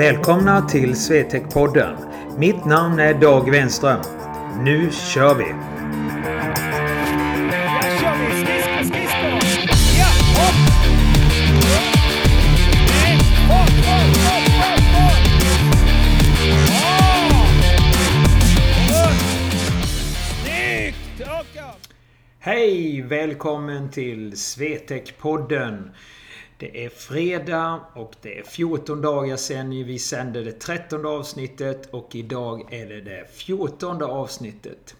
Välkomna till Swetec-podden. Mitt namn är Dag Wenström. Nu kör vi! Hej! Välkommen till Swetec-podden. Det är fredag och det är 14 dagar sedan vi sände det 13 avsnittet och idag är det det 14 avsnittet.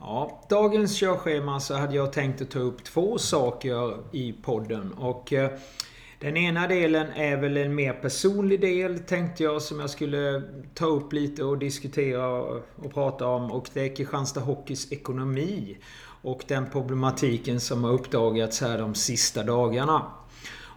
Ja, dagens körschema så hade jag tänkt att ta upp två saker i podden och eh, den ena delen är väl en mer personlig del tänkte jag som jag skulle ta upp lite och diskutera och prata om och det är Kristianstad Hockeys ekonomi och den problematiken som har uppdagats här de sista dagarna.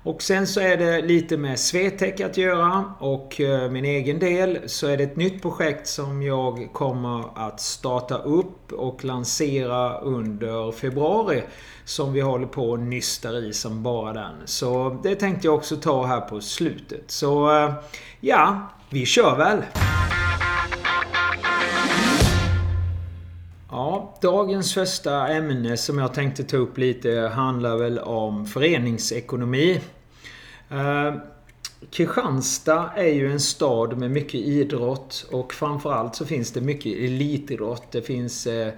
Och sen så är det lite med Swetec att göra och eh, min egen del så är det ett nytt projekt som jag kommer att starta upp och lansera under februari. Som vi håller på och nystar i som bara den. Så det tänkte jag också ta här på slutet. Så eh, ja, vi kör väl! Ja, dagens första ämne som jag tänkte ta upp lite handlar väl om föreningsekonomi. Eh, Kristianstad är ju en stad med mycket idrott och framförallt så finns det mycket elitidrott. Det finns eh,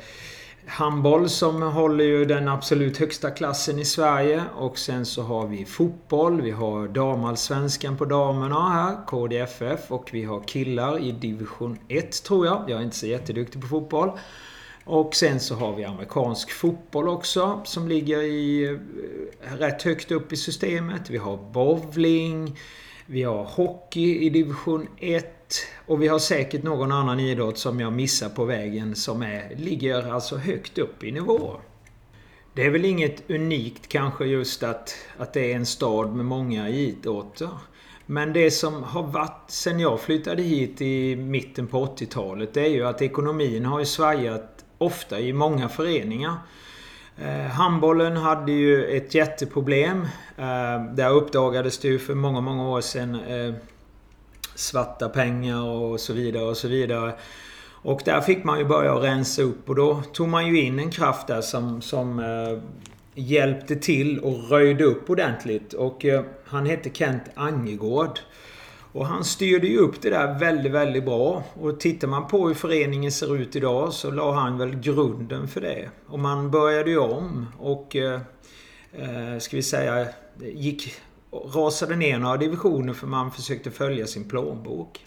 handboll som håller ju den absolut högsta klassen i Sverige och sen så har vi fotboll. Vi har damallsvenskan på damerna här, KDFF och vi har killar i division 1 tror jag. Jag är inte så jätteduktig på fotboll. Och sen så har vi amerikansk fotboll också som ligger i, eh, rätt högt upp i systemet. Vi har bowling. Vi har hockey i division 1. Och vi har säkert någon annan idrott som jag missar på vägen som är, ligger alltså högt upp i nivå. Det är väl inget unikt kanske just att, att det är en stad med många idrotter. Men det som har varit sen jag flyttade hit i mitten på 80-talet det är ju att ekonomin har ju svajat ofta i många föreningar. Eh, handbollen hade ju ett jätteproblem. Eh, där uppdagades det ju för många, många år sedan eh, svarta pengar och så vidare och så vidare. Och där fick man ju börja rensa upp och då tog man ju in en kraft där som, som eh, hjälpte till och röjde upp ordentligt. Och eh, han hette Kent Angegård. Och han styrde ju upp det där väldigt, väldigt bra. Och tittar man på hur föreningen ser ut idag så la han väl grunden för det. Och man började ju om och, eh, eh ska vi säga, gick, rasade ner några divisioner för man försökte följa sin plånbok.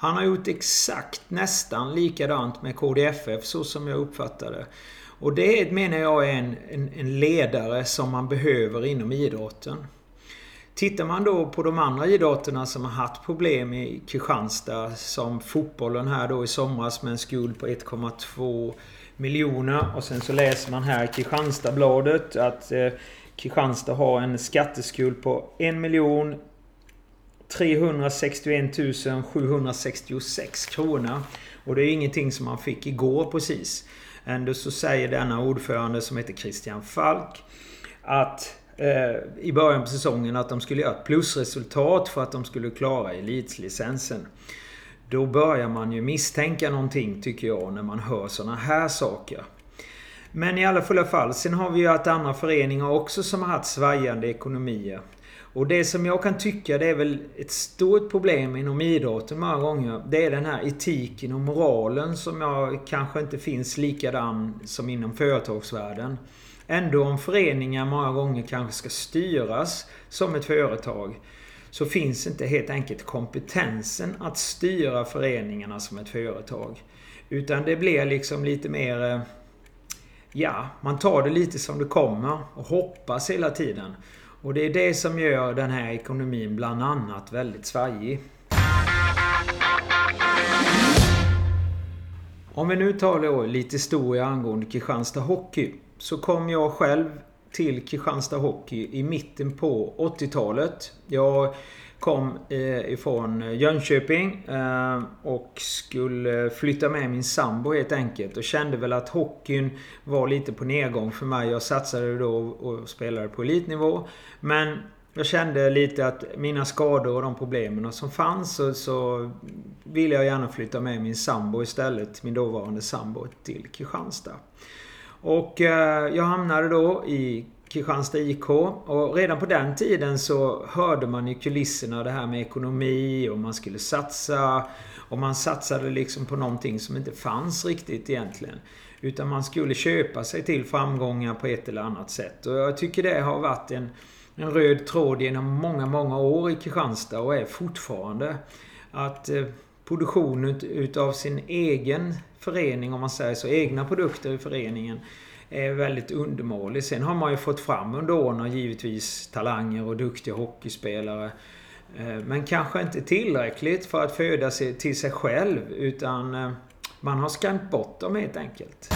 Han har gjort exakt nästan likadant med KDFF så som jag uppfattar det. Och det menar jag är en, en, en ledare som man behöver inom idrotten. Tittar man då på de andra idrotterna som har haft problem i Kristianstad som fotbollen här då i somras med en skuld på 1,2 miljoner och sen så läser man här i Kristianstadsbladet att eh, Kristianstad har en skatteskuld på 1 miljon 361 766 kronor. Och det är ingenting som man fick igår precis. Ändå så säger denna ordförande som heter Christian Falk att Eh, i början på säsongen att de skulle göra ett plusresultat för att de skulle klara elitlicensen. Då börjar man ju misstänka någonting tycker jag när man hör sådana här saker. Men i alla fulla fall, sen har vi ju haft andra föreningar också som har haft svajande ekonomier. Och det som jag kan tycka det är väl ett stort problem inom idrotten många gånger. Det är den här etiken och moralen som jag kanske inte finns likadan som inom företagsvärlden. Ändå om föreningar många gånger kanske ska styras som ett företag så finns inte helt enkelt kompetensen att styra föreningarna som ett företag. Utan det blir liksom lite mer... Eh, ja, man tar det lite som det kommer och hoppas hela tiden. Och det är det som gör den här ekonomin bland annat väldigt svajig. Om vi nu tar då lite historia angående Kristianstad Hockey så kom jag själv till Kristianstad Hockey i mitten på 80-talet. Jag kom eh, ifrån Jönköping eh, och skulle flytta med min sambo helt enkelt. Och kände väl att hockeyn var lite på nedgång för mig. Jag satsade då och spelade på elitnivå. Men jag kände lite att mina skador och de problemen som fanns så, så ville jag gärna flytta med min sambo istället, min dåvarande sambo, till Kristianstad. Och eh, jag hamnade då i Kristianstad IK. Och redan på den tiden så hörde man i kulisserna det här med ekonomi och man skulle satsa. Och man satsade liksom på någonting som inte fanns riktigt egentligen. Utan man skulle köpa sig till framgångar på ett eller annat sätt. Och jag tycker det har varit en, en röd tråd genom många, många år i Kristianstad och är fortfarande. Att eh, produktion ut, utav sin egen förening, om man säger så, egna produkter i föreningen är väldigt undermålig. Sen har man ju fått fram under åren givetvis talanger och duktiga hockeyspelare. Eh, men kanske inte tillräckligt för att föda sig till sig själv utan eh, man har skrämt bort dem helt enkelt.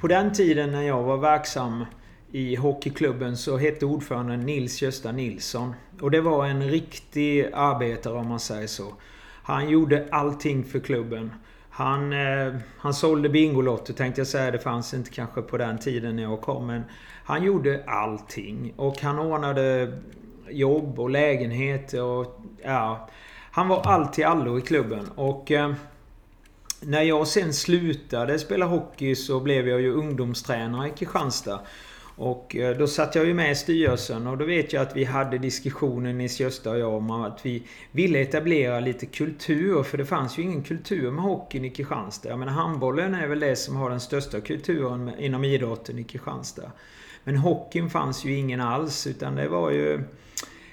På den tiden när jag var verksam i hockeyklubben så hette ordföranden Nils Gösta Nilsson. Och det var en riktig arbetare om man säger så. Han gjorde allting för klubben. Han, eh, han sålde Bingolotto, tänkte jag säga. Det fanns inte kanske på den tiden när jag kom. Men han gjorde allting. Och han ordnade jobb och lägenheter och ja... Han var allt till allo i klubben. Och... Eh, när jag sen slutade spela hockey så blev jag ju ungdomstränare i Kristianstad. Och eh, då satt jag ju med i styrelsen och då vet jag att vi hade diskussioner, Nils Gösta och jag, om att vi ville etablera lite kultur. För det fanns ju ingen kultur med hockeyn i Kristianstad. Jag menar handbollen är väl det som har den största kulturen inom idrotten i Kristianstad. Men hockeyn fanns ju ingen alls utan det var ju...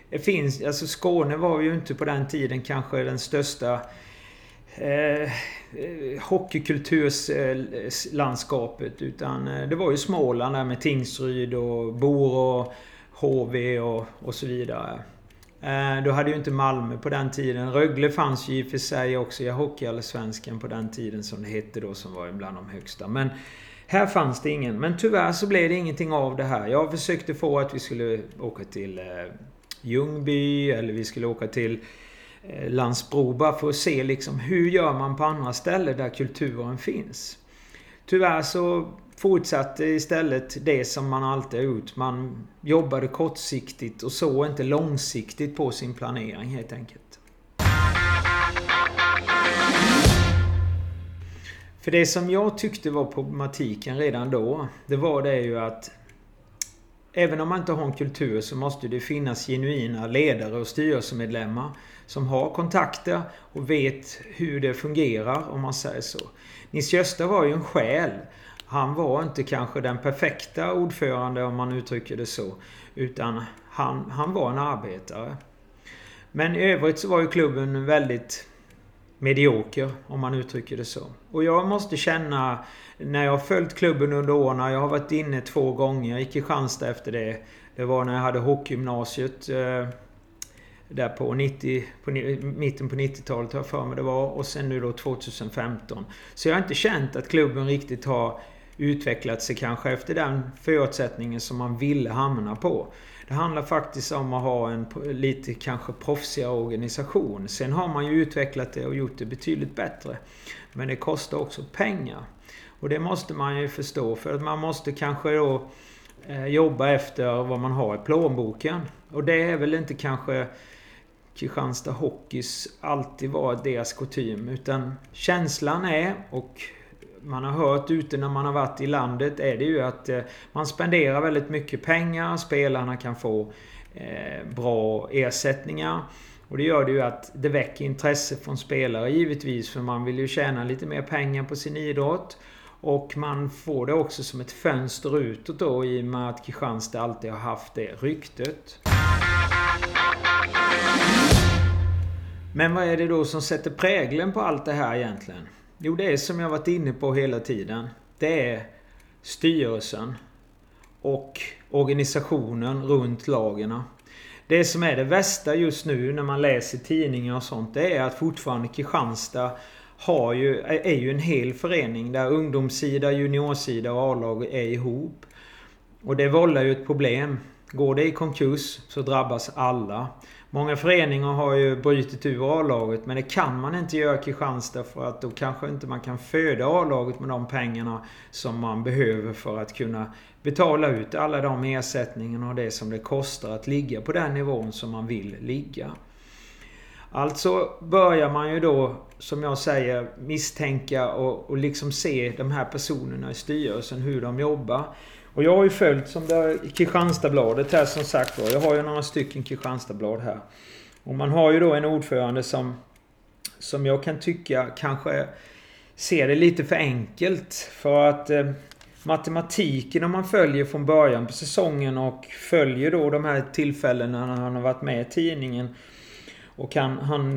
Det finns, alltså Skåne var ju inte på den tiden kanske den största Eh, eh, hockeykulturslandskapet. Eh, utan eh, det var ju Småland där med Tingsryd och Bor och HV och, och så vidare. Eh, då hade ju inte Malmö på den tiden. Rögle fanns ju i och för sig också i Hockeyallsvenskan på den tiden som det hette då som var bland de högsta. Men här fanns det ingen. Men tyvärr så blev det ingenting av det här. Jag försökte få att vi skulle åka till eh, Ljungby eller vi skulle åka till Eh, Landsbro bara för att se liksom hur gör man på andra ställen där kulturen finns. Tyvärr så fortsatte istället det som man alltid har gjort. Man jobbade kortsiktigt och såg inte långsiktigt på sin planering helt enkelt. För det som jag tyckte var problematiken redan då, det var det ju att Även om man inte har en kultur så måste det finnas genuina ledare och styrelsemedlemmar som har kontakter och vet hur det fungerar om man säger så. Nils Gösta var ju en själ. Han var inte kanske den perfekta ordförande om man uttrycker det så. Utan han, han var en arbetare. Men i övrigt så var ju klubben väldigt medioker om man uttrycker det så. Och jag måste känna när jag har följt klubben under åren. Jag har varit inne två gånger Jag i Kristianstad efter det. Det var när jag hade hockeygymnasiet. Eh, där på, 90, på mitten på 90-talet har jag för mig det var. Och sen nu då 2015. Så jag har inte känt att klubben riktigt har utvecklat sig kanske efter den förutsättningen som man ville hamna på. Det handlar faktiskt om att ha en lite kanske proffsigare organisation. Sen har man ju utvecklat det och gjort det betydligt bättre. Men det kostar också pengar. Och det måste man ju förstå för att man måste kanske då eh, jobba efter vad man har i plånboken. Och det är väl inte kanske Kristianstad Hockeys alltid varit deras kutym. Utan känslan är, och man har hört ute när man har varit i landet, är det ju att eh, man spenderar väldigt mycket pengar. Spelarna kan få eh, bra ersättningar. Och det gör det ju att det väcker intresse från spelare givetvis. För man vill ju tjäna lite mer pengar på sin idrott. Och man får det också som ett fönster utåt då i och med att Kristianstad alltid har haft det ryktet. Men vad är det då som sätter prägeln på allt det här egentligen? Jo, det är som jag varit inne på hela tiden. Det är styrelsen och organisationen runt lagerna. Det som är det värsta just nu när man läser tidningar och sånt, det är att fortfarande Kristianstad har ju, är ju en hel förening där ungdomssida, juniorsida och A-lag är ihop. Och det vållar ju ett problem. Går det i konkurs så drabbas alla. Många föreningar har ju brutit ur A-laget men det kan man inte göra i Kristianstad för att då kanske inte man kan föda A-laget med de pengarna som man behöver för att kunna betala ut alla de ersättningarna och det som det kostar att ligga på den nivån som man vill ligga. Alltså börjar man ju då, som jag säger, misstänka och, och liksom se de här personerna i styrelsen, hur de jobbar. Och jag har ju följt som det Kristianstadsbladet här som sagt var. Jag har ju några stycken Kristianstadsblad här. Och man har ju då en ordförande som, som jag kan tycka kanske ser det lite för enkelt. För att eh, matematiken om man följer från början på säsongen och följer då de här tillfällena när han har varit med i tidningen. Och han, han,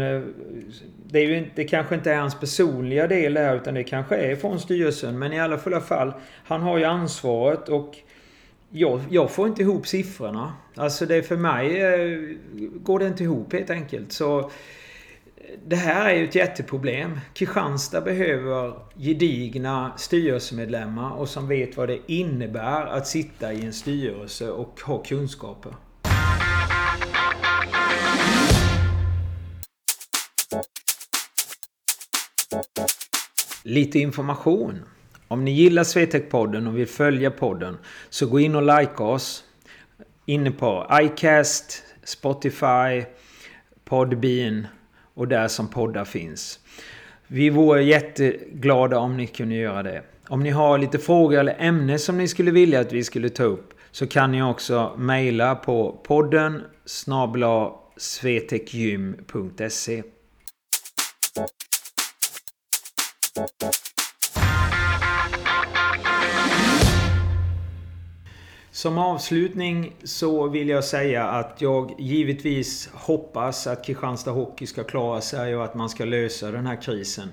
det, är ju inte, det kanske inte är hans personliga del där utan det kanske är från styrelsen. Men i alla fall, han har ju ansvaret och jag, jag får inte ihop siffrorna. Alltså det för mig eh, går det inte ihop helt enkelt. Så eh, det här är ju ett jätteproblem. Kristianstad behöver gedigna styrelsemedlemmar och som vet vad det innebär att sitta i en styrelse och ha kunskaper. Lite information. Om ni gillar Swetec-podden och vill följa podden så gå in och like oss. Inne på iCast, Spotify, Podbean och där som poddar finns. Vi vore jätteglada om ni kunde göra det. Om ni har lite frågor eller ämnen som ni skulle vilja att vi skulle ta upp så kan ni också mejla på podden snabla svetekgym.se Som avslutning så vill jag säga att jag givetvis hoppas att Kristianstad Hockey ska klara sig och att man ska lösa den här krisen.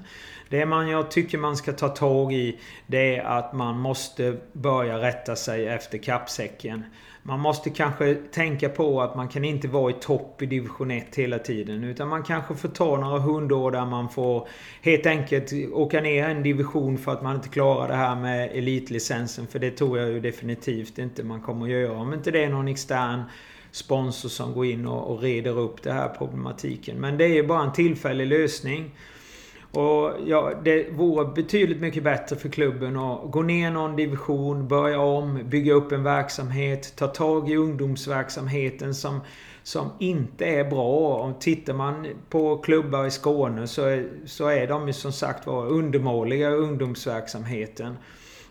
Det man jag tycker man ska ta tag i det är att man måste börja rätta sig efter kappsäcken. Man måste kanske tänka på att man kan inte vara i topp i division 1 hela tiden. Utan man kanske får ta några hundår där man får helt enkelt åka ner en division för att man inte klarar det här med elitlicensen. För det tror jag ju definitivt inte man kommer att göra. Om inte det är någon extern sponsor som går in och, och reder upp det här problematiken. Men det är ju bara en tillfällig lösning. Och ja, det vore betydligt mycket bättre för klubben att gå ner någon division, börja om, bygga upp en verksamhet, ta tag i ungdomsverksamheten som, som inte är bra. Och tittar man på klubbar i Skåne så är, så är de ju som sagt var undermåliga ungdomsverksamheten.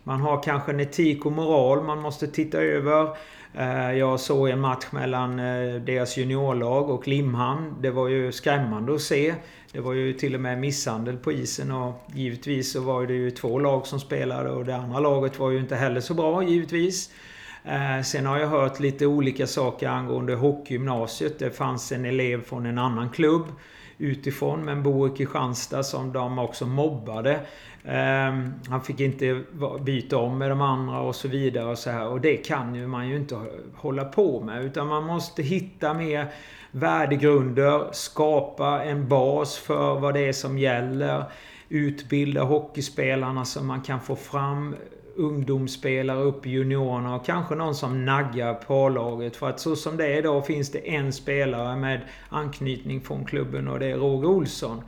Man har kanske en etik och moral man måste titta över. Eh, jag såg en match mellan eh, deras juniorlag och Limhamn. Det var ju skrämmande att se. Det var ju till och med misshandel på isen och givetvis så var det ju två lag som spelade och det andra laget var ju inte heller så bra givetvis. Eh, sen har jag hört lite olika saker angående hockeygymnasiet. Det fanns en elev från en annan klubb utifrån men bor i Kristianstad som de också mobbade. Ehm, han fick inte byta om med de andra och så vidare och så här. Och det kan ju man ju inte hålla på med. Utan man måste hitta mer värdegrunder, skapa en bas för vad det är som gäller. Utbilda hockeyspelarna så man kan få fram ungdomsspelare upp i juniorerna och kanske någon som naggar på laget För att så som det är idag finns det en spelare med anknytning från klubben och det är Roger Olsson.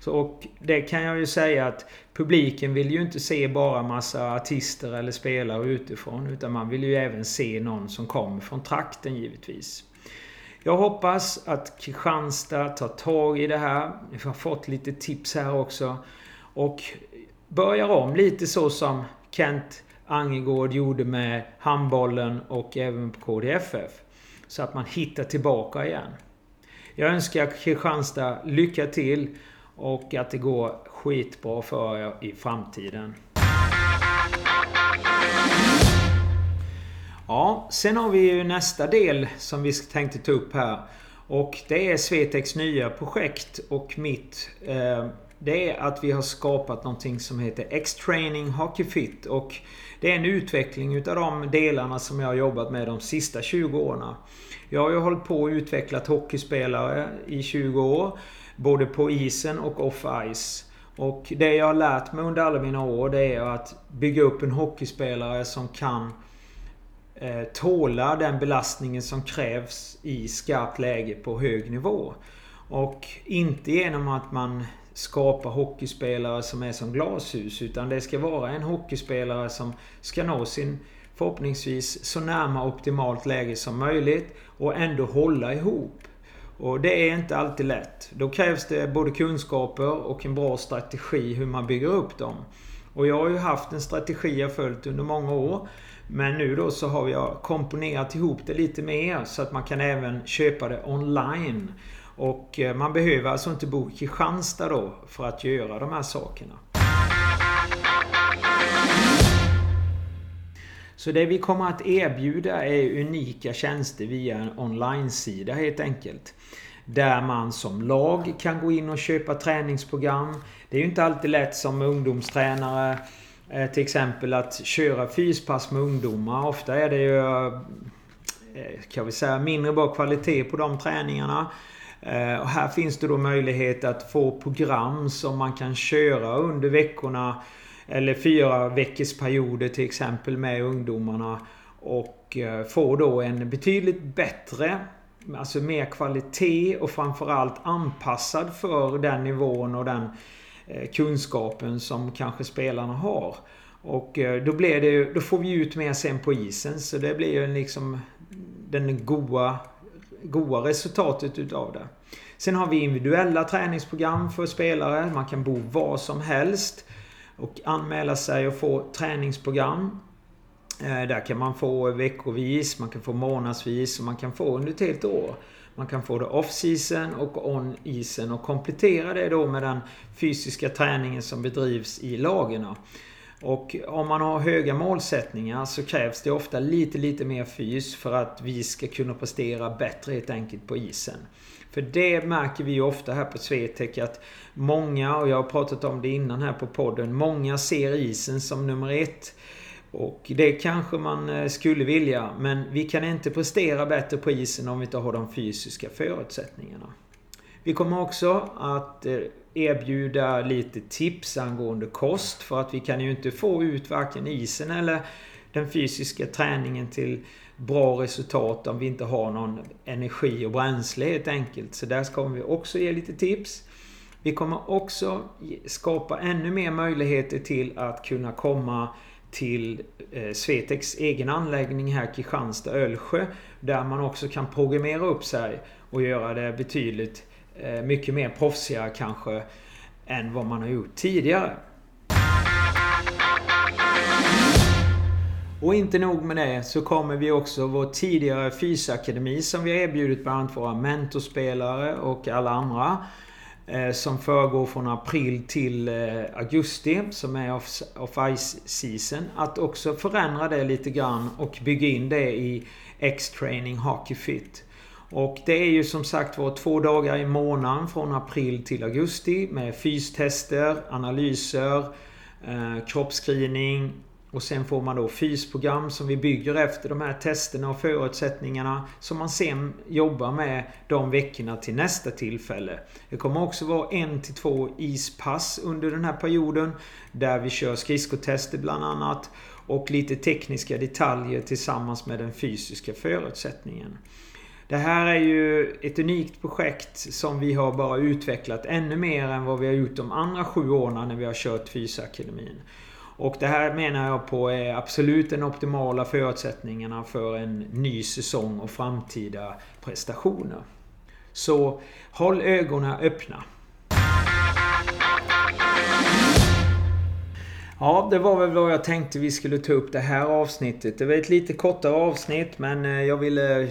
Så, och det kan jag ju säga att publiken vill ju inte se bara massa artister eller spelare utifrån. Utan man vill ju även se någon som kommer från trakten givetvis. Jag hoppas att Kristianstad tar tag i det här. Vi har fått lite tips här också. Och börjar om lite så som Kent Angegård gjorde med handbollen och även på KDFF. Så att man hittar tillbaka igen. Jag önskar Kristianstad lycka till och att det går skitbra för er i framtiden. Ja, sen har vi ju nästa del som vi tänkte ta upp här. Och det är Svetex nya projekt och mitt. Eh, det är att vi har skapat någonting som heter X-Training Hockey Fit. Och det är en utveckling utav de delarna som jag har jobbat med de sista 20 åren. Jag har ju hållit på och utvecklat hockeyspelare i 20 år. Både på isen och off-ice. Och det jag har lärt mig under alla mina år det är att bygga upp en hockeyspelare som kan Eh, tåla den belastningen som krävs i skarpt läge på hög nivå. Och inte genom att man skapar hockeyspelare som är som glashus. Utan det ska vara en hockeyspelare som ska nå sin förhoppningsvis så närma optimalt läge som möjligt och ändå hålla ihop. Och det är inte alltid lätt. Då krävs det både kunskaper och en bra strategi hur man bygger upp dem. Och jag har ju haft en strategi jag följt under många år. Men nu då så har jag komponerat ihop det lite mer så att man kan även köpa det online. Och eh, man behöver alltså inte bo i Kristianstad då för att göra de här sakerna. Så det vi kommer att erbjuda är unika tjänster via en online-sida helt enkelt. Där man som lag kan gå in och köpa träningsprogram. Det är ju inte alltid lätt som ungdomstränare Eh, till exempel att köra fyspass med ungdomar. Ofta är det ju eh, kan vi säga mindre bra kvalitet på de träningarna. Eh, och här finns det då möjlighet att få program som man kan köra under veckorna eller fyra veckors perioder till exempel med ungdomarna. Och få då en betydligt bättre, alltså mer kvalitet och framförallt anpassad för den nivån och den eh, Eh, kunskapen som kanske spelarna har. Och eh, då, blir det, då får vi ut mer sen på isen. Så det blir ju liksom den goa, goa resultatet utav det. Sen har vi individuella träningsprogram för spelare. Man kan bo var som helst och anmäla sig och få träningsprogram. Eh, där kan man få veckovis, man kan få månadsvis och man kan få under ett helt år. Man kan få det off-season och on-isen och komplettera det då med den fysiska träningen som bedrivs i lagerna. Och om man har höga målsättningar så krävs det ofta lite, lite mer fys för att vi ska kunna prestera bättre helt enkelt på isen. För det märker vi ju ofta här på Swetec att många, och jag har pratat om det innan här på podden, många ser isen som nummer ett. Och det kanske man eh, skulle vilja, men vi kan inte prestera bättre på isen om vi inte har de fysiska förutsättningarna. Vi kommer också att eh, erbjuda lite tips angående kost för att vi kan ju inte få ut varken isen eller den fysiska träningen till bra resultat om vi inte har någon energi och bränsle helt enkelt. Så där kommer vi också ge lite tips. Vi kommer också skapa ännu mer möjligheter till att kunna komma till eh, Svetex egen anläggning här Kristianstad Ölsjö. Där man också kan programmera upp sig och göra det betydligt eh, mycket mer proffsigare kanske än vad man har gjort tidigare. Och inte nog med det så kommer vi också vår tidigare fysakademi som vi har erbjudit bland annat våra mentorspelare och alla andra. Eh, som föregår från april till eh, augusti som är off-ice season. Att också förändra det lite grann och bygga in det i X-training Hockey Fit. Och det är ju som sagt var två dagar i månaden från april till augusti med fystester, analyser, eh, kroppsscreening och sen får man då fysprogram som vi bygger efter de här testerna och förutsättningarna som man sen jobbar med de veckorna till nästa tillfälle. Det kommer också vara en till två ispass under den här perioden där vi kör skridskotester bland annat och lite tekniska detaljer tillsammans med den fysiska förutsättningen. Det här är ju ett unikt projekt som vi har bara utvecklat ännu mer än vad vi har gjort de andra sju åren när vi har kört Fysakademin. Och det här menar jag på är absolut den optimala förutsättningarna för en ny säsong och framtida prestationer. Så håll ögonen öppna. Ja, det var väl vad jag tänkte vi skulle ta upp det här avsnittet. Det var ett lite kortare avsnitt men eh, jag ville...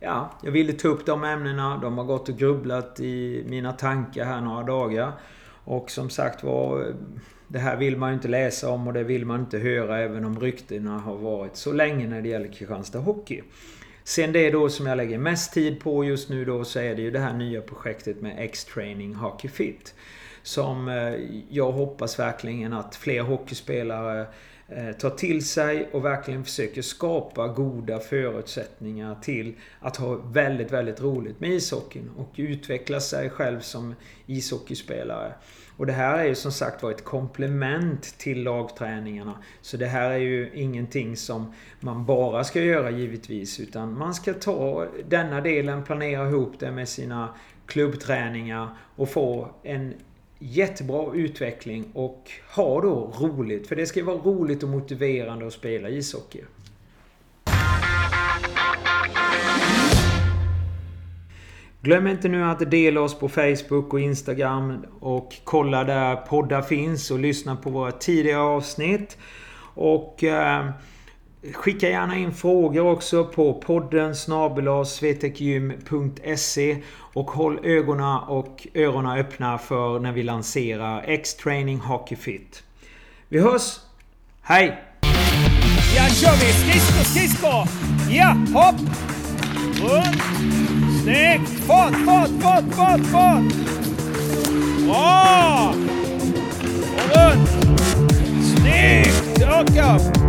Ja, jag ville ta upp de ämnena. De har gått och grubblat i mina tankar här några dagar. Och som sagt var, det här vill man ju inte läsa om och det vill man inte höra även om ryktena har varit så länge när det gäller Kristianstad Hockey. Sen det då som jag lägger mest tid på just nu då så är det ju det här nya projektet med X-Training Hockey Fit. Som eh, jag hoppas verkligen att fler hockeyspelare Eh, tar till sig och verkligen försöker skapa goda förutsättningar till att ha väldigt, väldigt roligt med ishockeyn och utveckla sig själv som ishockeyspelare. Och det här är ju som sagt var ett komplement till lagträningarna. Så det här är ju ingenting som man bara ska göra givetvis. Utan man ska ta denna delen, planera ihop det med sina klubbträningar och få en jättebra utveckling och ha då roligt. För det ska ju vara roligt och motiverande att spela ishockey. Glöm inte nu att dela oss på Facebook och Instagram och kolla där poddar finns och lyssna på våra tidigare avsnitt. Och eh, Skicka gärna in frågor också på podden svetekgym.se och håll ögonen och öronen öppna för när vi lanserar X-Training Hockey Fit. Vi hörs! Hej! Ja, kör vi! Skridsko, skridsko! Ja, hopp! Runt! Snyggt! Fart, fart, fart, fart, fart! Bra! Och runt! Snyggt! Jakob!